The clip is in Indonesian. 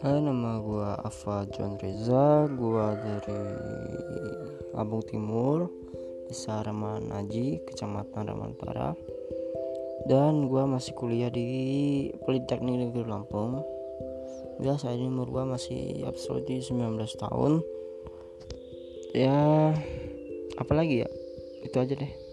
Hai nama gue Ava John Reza. Gue dari Lampung Timur Desa Raman Aji Kecamatan Ramanpara Dan gue masih kuliah di Politeknik Negeri Lampung. Ya saat ini umur gua masih absolut 19 tahun. Ya apalagi ya? Itu aja deh.